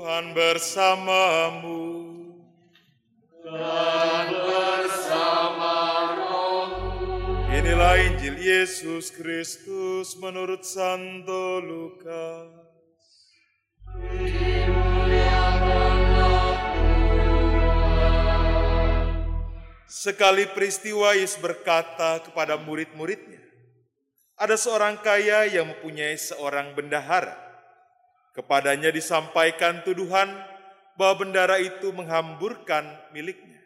Tuhan bersamamu. Dan bersama Inilah Injil Yesus Kristus menurut Santo Lukas. Sekali peristiwa Yesus berkata kepada murid-muridnya, ada seorang kaya yang mempunyai seorang bendahara. Kepadanya disampaikan tuduhan bahwa bendara itu menghamburkan miliknya.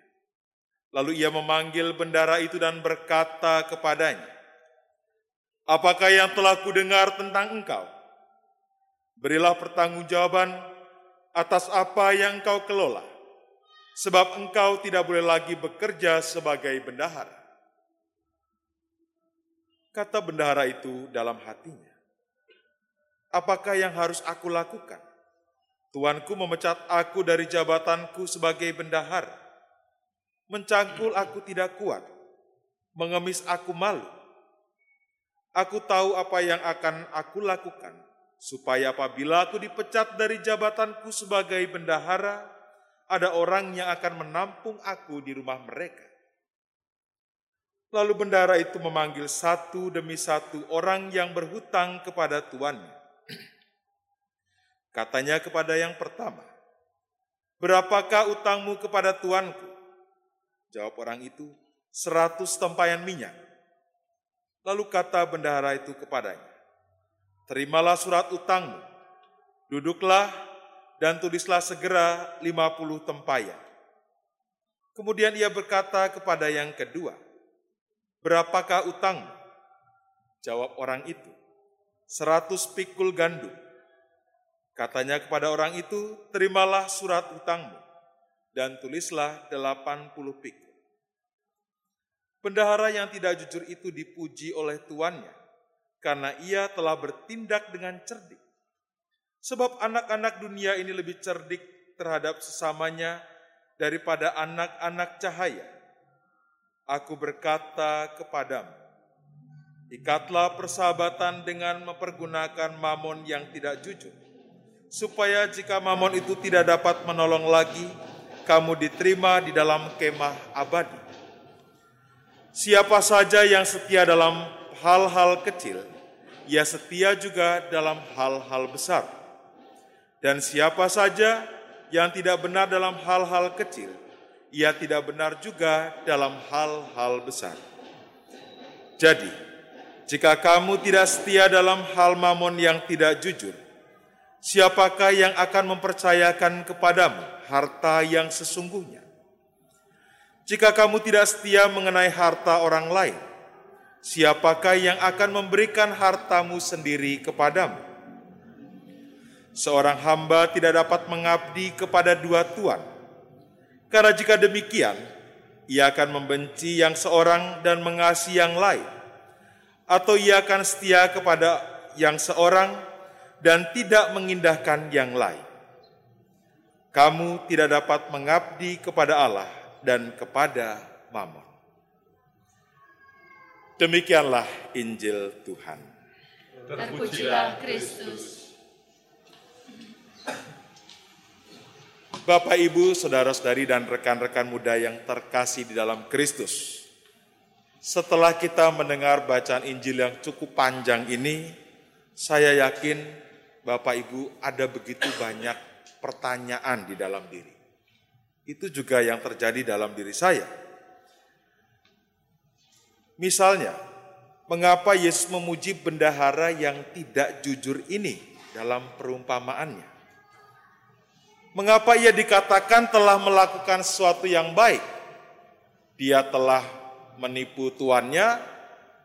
Lalu ia memanggil bendara itu dan berkata kepadanya, Apakah yang telah kudengar tentang engkau? Berilah pertanggungjawaban atas apa yang engkau kelola, sebab engkau tidak boleh lagi bekerja sebagai bendahara. Kata bendahara itu dalam hatinya, apakah yang harus aku lakukan? Tuanku memecat aku dari jabatanku sebagai bendahara. Mencangkul aku tidak kuat, mengemis aku malu. Aku tahu apa yang akan aku lakukan, supaya apabila aku dipecat dari jabatanku sebagai bendahara, ada orang yang akan menampung aku di rumah mereka. Lalu bendahara itu memanggil satu demi satu orang yang berhutang kepada tuannya. Katanya kepada yang pertama, Berapakah utangmu kepada tuanku? Jawab orang itu, seratus tempayan minyak. Lalu kata bendahara itu kepadanya, Terimalah surat utangmu, duduklah dan tulislah segera lima puluh tempayan. Kemudian ia berkata kepada yang kedua, Berapakah utangmu? Jawab orang itu, seratus pikul gandum. Katanya kepada orang itu, terimalah surat utangmu, dan tulislah delapan puluh pikul. Bendahara yang tidak jujur itu dipuji oleh tuannya, karena ia telah bertindak dengan cerdik. Sebab anak-anak dunia ini lebih cerdik terhadap sesamanya daripada anak-anak cahaya. Aku berkata kepadamu, ikatlah persahabatan dengan mempergunakan mamon yang tidak jujur, supaya jika mamon itu tidak dapat menolong lagi, kamu diterima di dalam kemah abadi. Siapa saja yang setia dalam hal-hal kecil, ia setia juga dalam hal-hal besar. Dan siapa saja yang tidak benar dalam hal-hal kecil, ia tidak benar juga dalam hal-hal besar. Jadi, jika kamu tidak setia dalam hal mamon yang tidak jujur, siapakah yang akan mempercayakan kepadamu harta yang sesungguhnya? Jika kamu tidak setia mengenai harta orang lain, siapakah yang akan memberikan hartamu sendiri kepadamu? Seorang hamba tidak dapat mengabdi kepada dua tuan, karena jika demikian, ia akan membenci yang seorang dan mengasihi yang lain, atau ia akan setia kepada yang seorang dan tidak mengindahkan yang lain. Kamu tidak dapat mengabdi kepada Allah dan kepada Mamon. Demikianlah Injil Tuhan. Terpujilah Kristus. Bapak, Ibu, saudara-saudari, dan rekan-rekan muda yang terkasih di dalam Kristus. Setelah kita mendengar bacaan Injil yang cukup panjang ini, saya yakin Bapak Ibu ada begitu banyak pertanyaan di dalam diri. Itu juga yang terjadi dalam diri saya. Misalnya, mengapa Yesus memuji bendahara yang tidak jujur ini dalam perumpamaannya? Mengapa ia dikatakan telah melakukan sesuatu yang baik? Dia telah menipu tuannya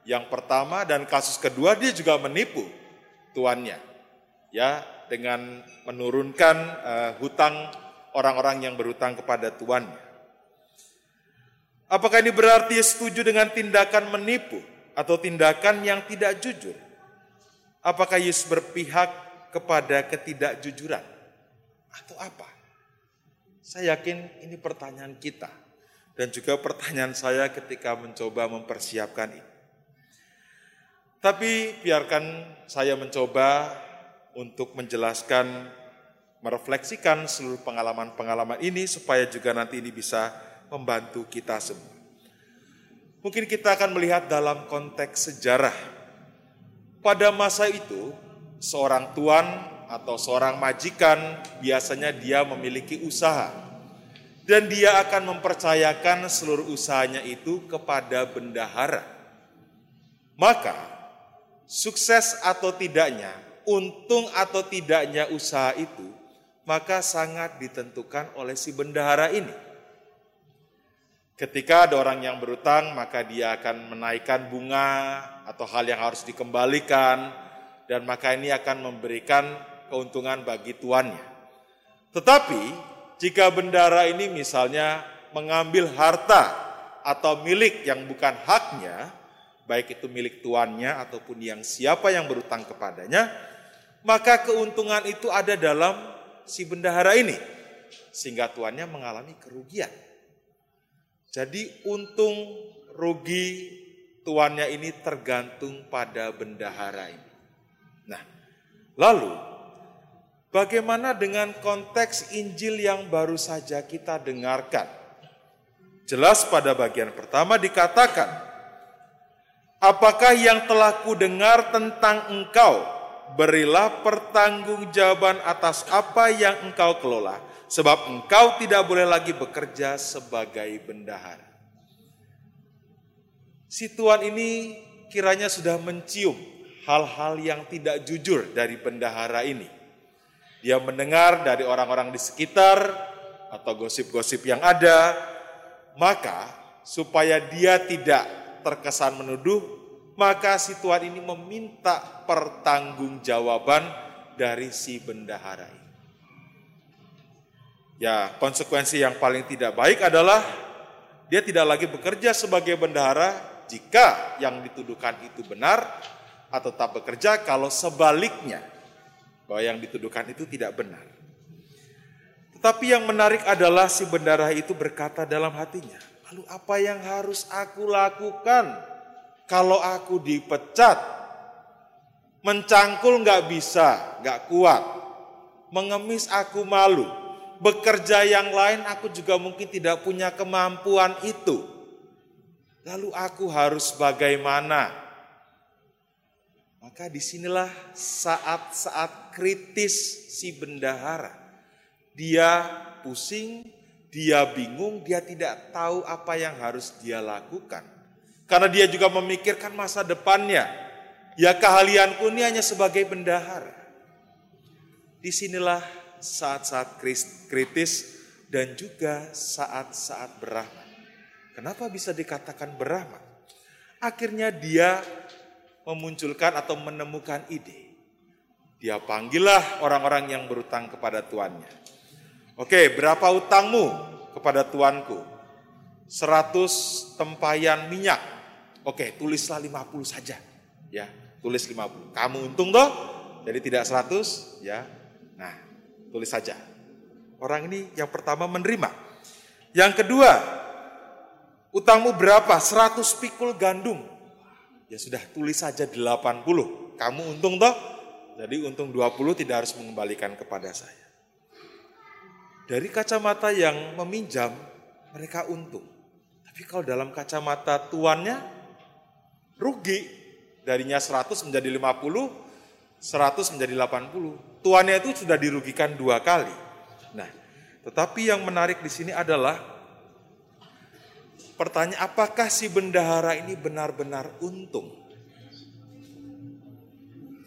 yang pertama dan kasus kedua dia juga menipu tuannya. Ya, dengan menurunkan uh, hutang orang-orang yang berhutang kepada tuannya. Apakah ini berarti setuju dengan tindakan menipu atau tindakan yang tidak jujur? Apakah Yesus berpihak kepada ketidakjujuran atau apa? Saya yakin ini pertanyaan kita dan juga pertanyaan saya ketika mencoba mempersiapkan ini. Tapi biarkan saya mencoba untuk menjelaskan merefleksikan seluruh pengalaman-pengalaman ini supaya juga nanti ini bisa membantu kita semua. Mungkin kita akan melihat dalam konteks sejarah. Pada masa itu, seorang tuan atau seorang majikan biasanya dia memiliki usaha. Dan dia akan mempercayakan seluruh usahanya itu kepada bendahara. Maka, sukses atau tidaknya, untung atau tidaknya usaha itu, maka sangat ditentukan oleh si bendahara ini. Ketika ada orang yang berutang, maka dia akan menaikkan bunga atau hal yang harus dikembalikan, dan maka ini akan memberikan keuntungan bagi tuannya. Tetapi jika bendara ini misalnya mengambil harta atau milik yang bukan haknya, baik itu milik tuannya ataupun yang siapa yang berutang kepadanya, maka keuntungan itu ada dalam si bendahara ini, sehingga tuannya mengalami kerugian. Jadi untung rugi tuannya ini tergantung pada bendahara ini. Nah, lalu bagaimana dengan konteks Injil yang baru saja kita dengarkan? Jelas pada bagian pertama dikatakan, Apakah yang telah ku dengar tentang engkau? Berilah pertanggungjawaban atas apa yang engkau kelola sebab engkau tidak boleh lagi bekerja sebagai bendahara. Si tuan ini kiranya sudah mencium hal-hal yang tidak jujur dari bendahara ini. Dia mendengar dari orang-orang di sekitar atau gosip-gosip yang ada, maka supaya dia tidak terkesan menuduh, maka si tuan ini meminta pertanggungjawaban dari si bendahara ini. Ya, konsekuensi yang paling tidak baik adalah dia tidak lagi bekerja sebagai bendahara jika yang dituduhkan itu benar atau tak bekerja kalau sebaliknya bahwa yang dituduhkan itu tidak benar. Tetapi yang menarik adalah si bendahara itu berkata dalam hatinya, lalu apa yang harus aku lakukan kalau aku dipecat? Mencangkul nggak bisa, nggak kuat. Mengemis aku malu bekerja yang lain aku juga mungkin tidak punya kemampuan itu. Lalu aku harus bagaimana? Maka di sinilah saat-saat kritis si bendahara. Dia pusing, dia bingung, dia tidak tahu apa yang harus dia lakukan. Karena dia juga memikirkan masa depannya. Ya keahlianku ini hanya sebagai bendahara. Di sinilah saat-saat kritis dan juga saat-saat berahmat. Kenapa bisa dikatakan berahmat? Akhirnya dia memunculkan atau menemukan ide. Dia panggillah orang-orang yang berutang kepada tuannya. Oke, berapa utangmu kepada tuanku? 100 tempayan minyak. Oke, tulislah 50 saja. Ya, tulis 50. Kamu untung toh? Jadi tidak 100, ya. Nah, Tulis saja. Orang ini yang pertama menerima. Yang kedua, utangmu berapa? 100 pikul gandum. Ya sudah, tulis saja 80. Kamu untung toh? Jadi untung 20 tidak harus mengembalikan kepada saya. Dari kacamata yang meminjam, mereka untung. Tapi kalau dalam kacamata tuannya, rugi. Darinya 100 menjadi 50, 100 menjadi 80 tuannya itu sudah dirugikan dua kali. Nah, tetapi yang menarik di sini adalah pertanyaan apakah si bendahara ini benar-benar untung?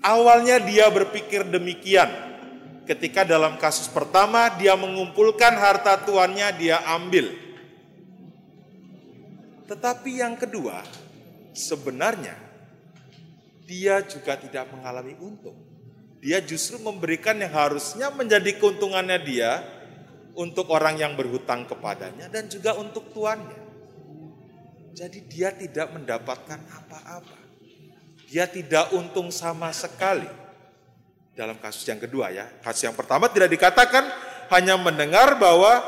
Awalnya dia berpikir demikian. Ketika dalam kasus pertama dia mengumpulkan harta tuannya dia ambil. Tetapi yang kedua, sebenarnya dia juga tidak mengalami untung dia justru memberikan yang harusnya menjadi keuntungannya dia untuk orang yang berhutang kepadanya dan juga untuk tuannya. Jadi dia tidak mendapatkan apa-apa. Dia tidak untung sama sekali. Dalam kasus yang kedua ya. Kasus yang pertama tidak dikatakan hanya mendengar bahwa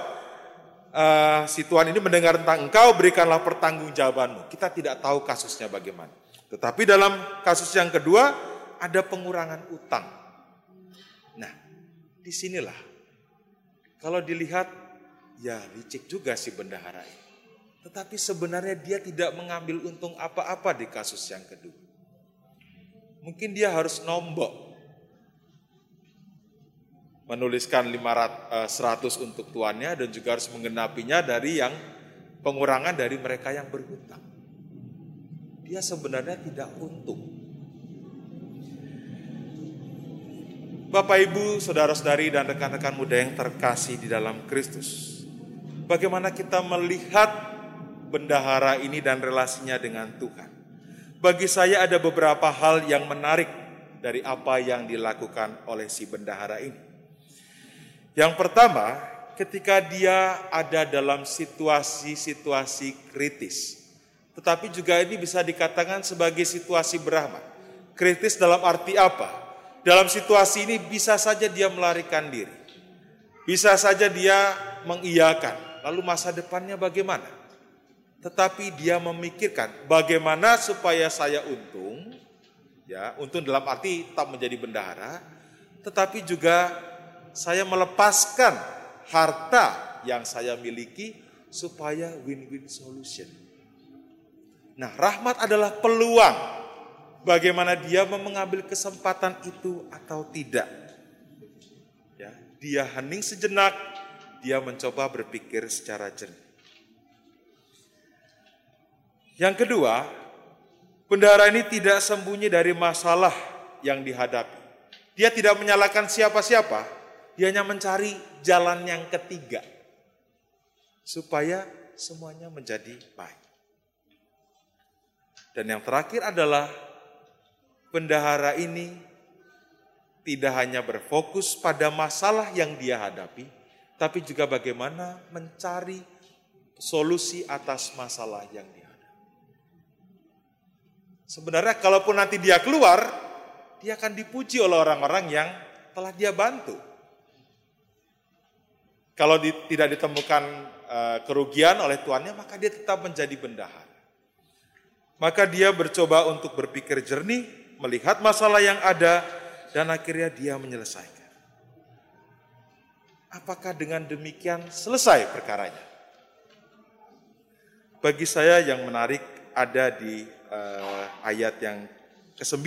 uh, si tuan ini mendengar tentang engkau berikanlah pertanggungjawabanmu. Kita tidak tahu kasusnya bagaimana. Tetapi dalam kasus yang kedua ada pengurangan utang. Di sinilah Kalau dilihat, ya licik juga si bendahara ini. Tetapi sebenarnya dia tidak mengambil untung apa-apa di kasus yang kedua. Mungkin dia harus nombok. Menuliskan 500, 100 eh, untuk tuannya dan juga harus menggenapinya dari yang pengurangan dari mereka yang berhutang. Dia sebenarnya tidak untung. Bapak Ibu, saudara-saudari dan rekan-rekan muda yang terkasih di dalam Kristus. Bagaimana kita melihat bendahara ini dan relasinya dengan Tuhan. Bagi saya ada beberapa hal yang menarik dari apa yang dilakukan oleh si bendahara ini. Yang pertama, ketika dia ada dalam situasi-situasi kritis. Tetapi juga ini bisa dikatakan sebagai situasi berahmat. Kritis dalam arti apa? Dalam situasi ini bisa saja dia melarikan diri. Bisa saja dia mengiyakan. Lalu masa depannya bagaimana? Tetapi dia memikirkan bagaimana supaya saya untung. Ya, untung dalam arti tetap menjadi bendahara. Tetapi juga saya melepaskan harta yang saya miliki supaya win-win solution. Nah, rahmat adalah peluang bagaimana dia mengambil kesempatan itu atau tidak. Ya, dia hening sejenak, dia mencoba berpikir secara jernih. Yang kedua, bendahara ini tidak sembunyi dari masalah yang dihadapi. Dia tidak menyalahkan siapa-siapa, dia hanya mencari jalan yang ketiga. Supaya semuanya menjadi baik. Dan yang terakhir adalah bendahara ini tidak hanya berfokus pada masalah yang dia hadapi, tapi juga bagaimana mencari solusi atas masalah yang dihadapi. Sebenarnya kalaupun nanti dia keluar, dia akan dipuji oleh orang-orang yang telah dia bantu. Kalau di, tidak ditemukan uh, kerugian oleh tuannya, maka dia tetap menjadi bendahara. Maka dia bercoba untuk berpikir jernih, melihat masalah yang ada, dan akhirnya dia menyelesaikan. Apakah dengan demikian selesai perkaranya? Bagi saya yang menarik ada di uh, ayat yang ke-9.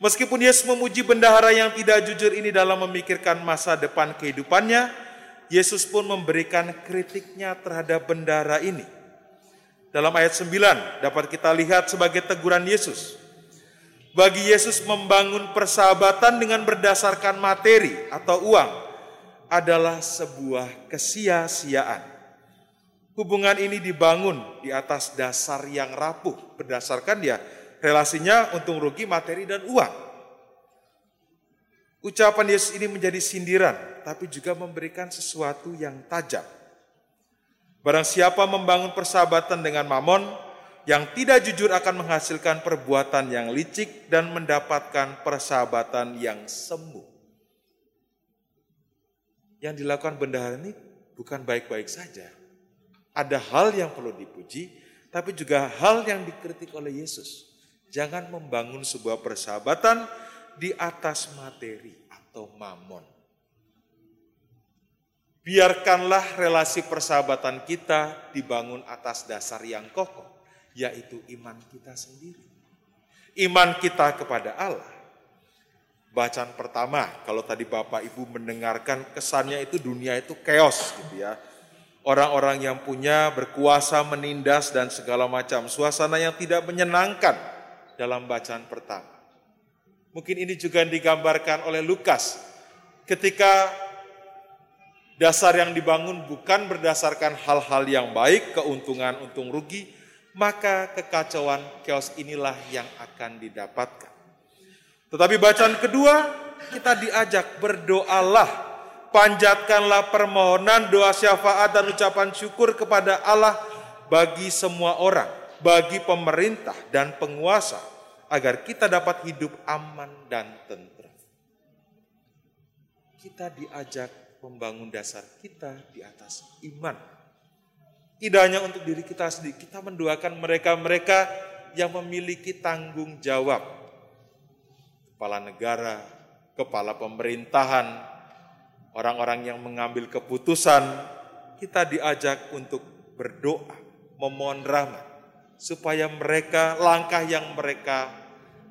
Meskipun Yesus memuji bendahara yang tidak jujur ini dalam memikirkan masa depan kehidupannya, Yesus pun memberikan kritiknya terhadap bendara ini. Dalam ayat 9 dapat kita lihat sebagai teguran Yesus. Bagi Yesus membangun persahabatan dengan berdasarkan materi atau uang adalah sebuah kesia-siaan. Hubungan ini dibangun di atas dasar yang rapuh berdasarkan dia relasinya untung rugi materi dan uang. Ucapan Yesus ini menjadi sindiran, tapi juga memberikan sesuatu yang tajam. Barang siapa membangun persahabatan dengan mamon, yang tidak jujur akan menghasilkan perbuatan yang licik dan mendapatkan persahabatan yang semu. Yang dilakukan bendahara ini bukan baik-baik saja. Ada hal yang perlu dipuji, tapi juga hal yang dikritik oleh Yesus. Jangan membangun sebuah persahabatan di atas materi atau mamon. Biarkanlah relasi persahabatan kita dibangun atas dasar yang kokoh, yaitu iman kita sendiri. Iman kita kepada Allah. Bacaan pertama, kalau tadi Bapak Ibu mendengarkan kesannya itu dunia itu chaos gitu ya. Orang-orang yang punya berkuasa menindas dan segala macam suasana yang tidak menyenangkan dalam bacaan pertama. Mungkin ini juga digambarkan oleh Lukas. Ketika dasar yang dibangun bukan berdasarkan hal-hal yang baik, keuntungan untung rugi, maka kekacauan chaos inilah yang akan didapatkan. Tetapi bacaan kedua, kita diajak berdoalah, panjatkanlah permohonan, doa syafaat dan ucapan syukur kepada Allah bagi semua orang, bagi pemerintah dan penguasa, agar kita dapat hidup aman dan tentram. Kita diajak membangun dasar kita di atas iman. Tidak hanya untuk diri kita sendiri, kita mendoakan mereka-mereka yang memiliki tanggung jawab. Kepala negara, kepala pemerintahan, orang-orang yang mengambil keputusan, kita diajak untuk berdoa, memohon rahmat, supaya mereka, langkah yang mereka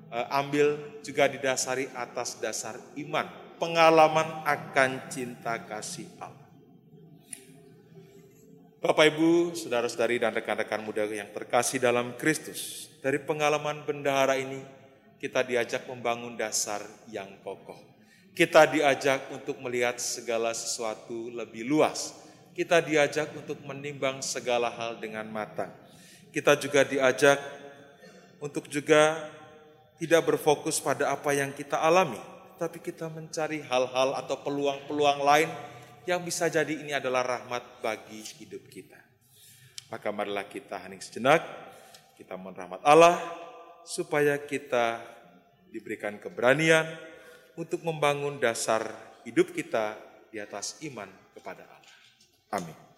ambil juga didasari atas dasar iman, pengalaman akan cinta kasih Allah. Bapak Ibu, saudara-saudari dan rekan-rekan muda yang terkasih dalam Kristus, dari pengalaman bendahara ini kita diajak membangun dasar yang kokoh. Kita diajak untuk melihat segala sesuatu lebih luas. Kita diajak untuk menimbang segala hal dengan matang. Kita juga diajak untuk juga tidak berfokus pada apa yang kita alami, tapi kita mencari hal-hal atau peluang-peluang lain yang bisa jadi ini adalah rahmat bagi hidup kita. Maka marilah kita hening sejenak, kita mohon rahmat Allah, supaya kita diberikan keberanian untuk membangun dasar hidup kita di atas iman kepada Allah. Amin.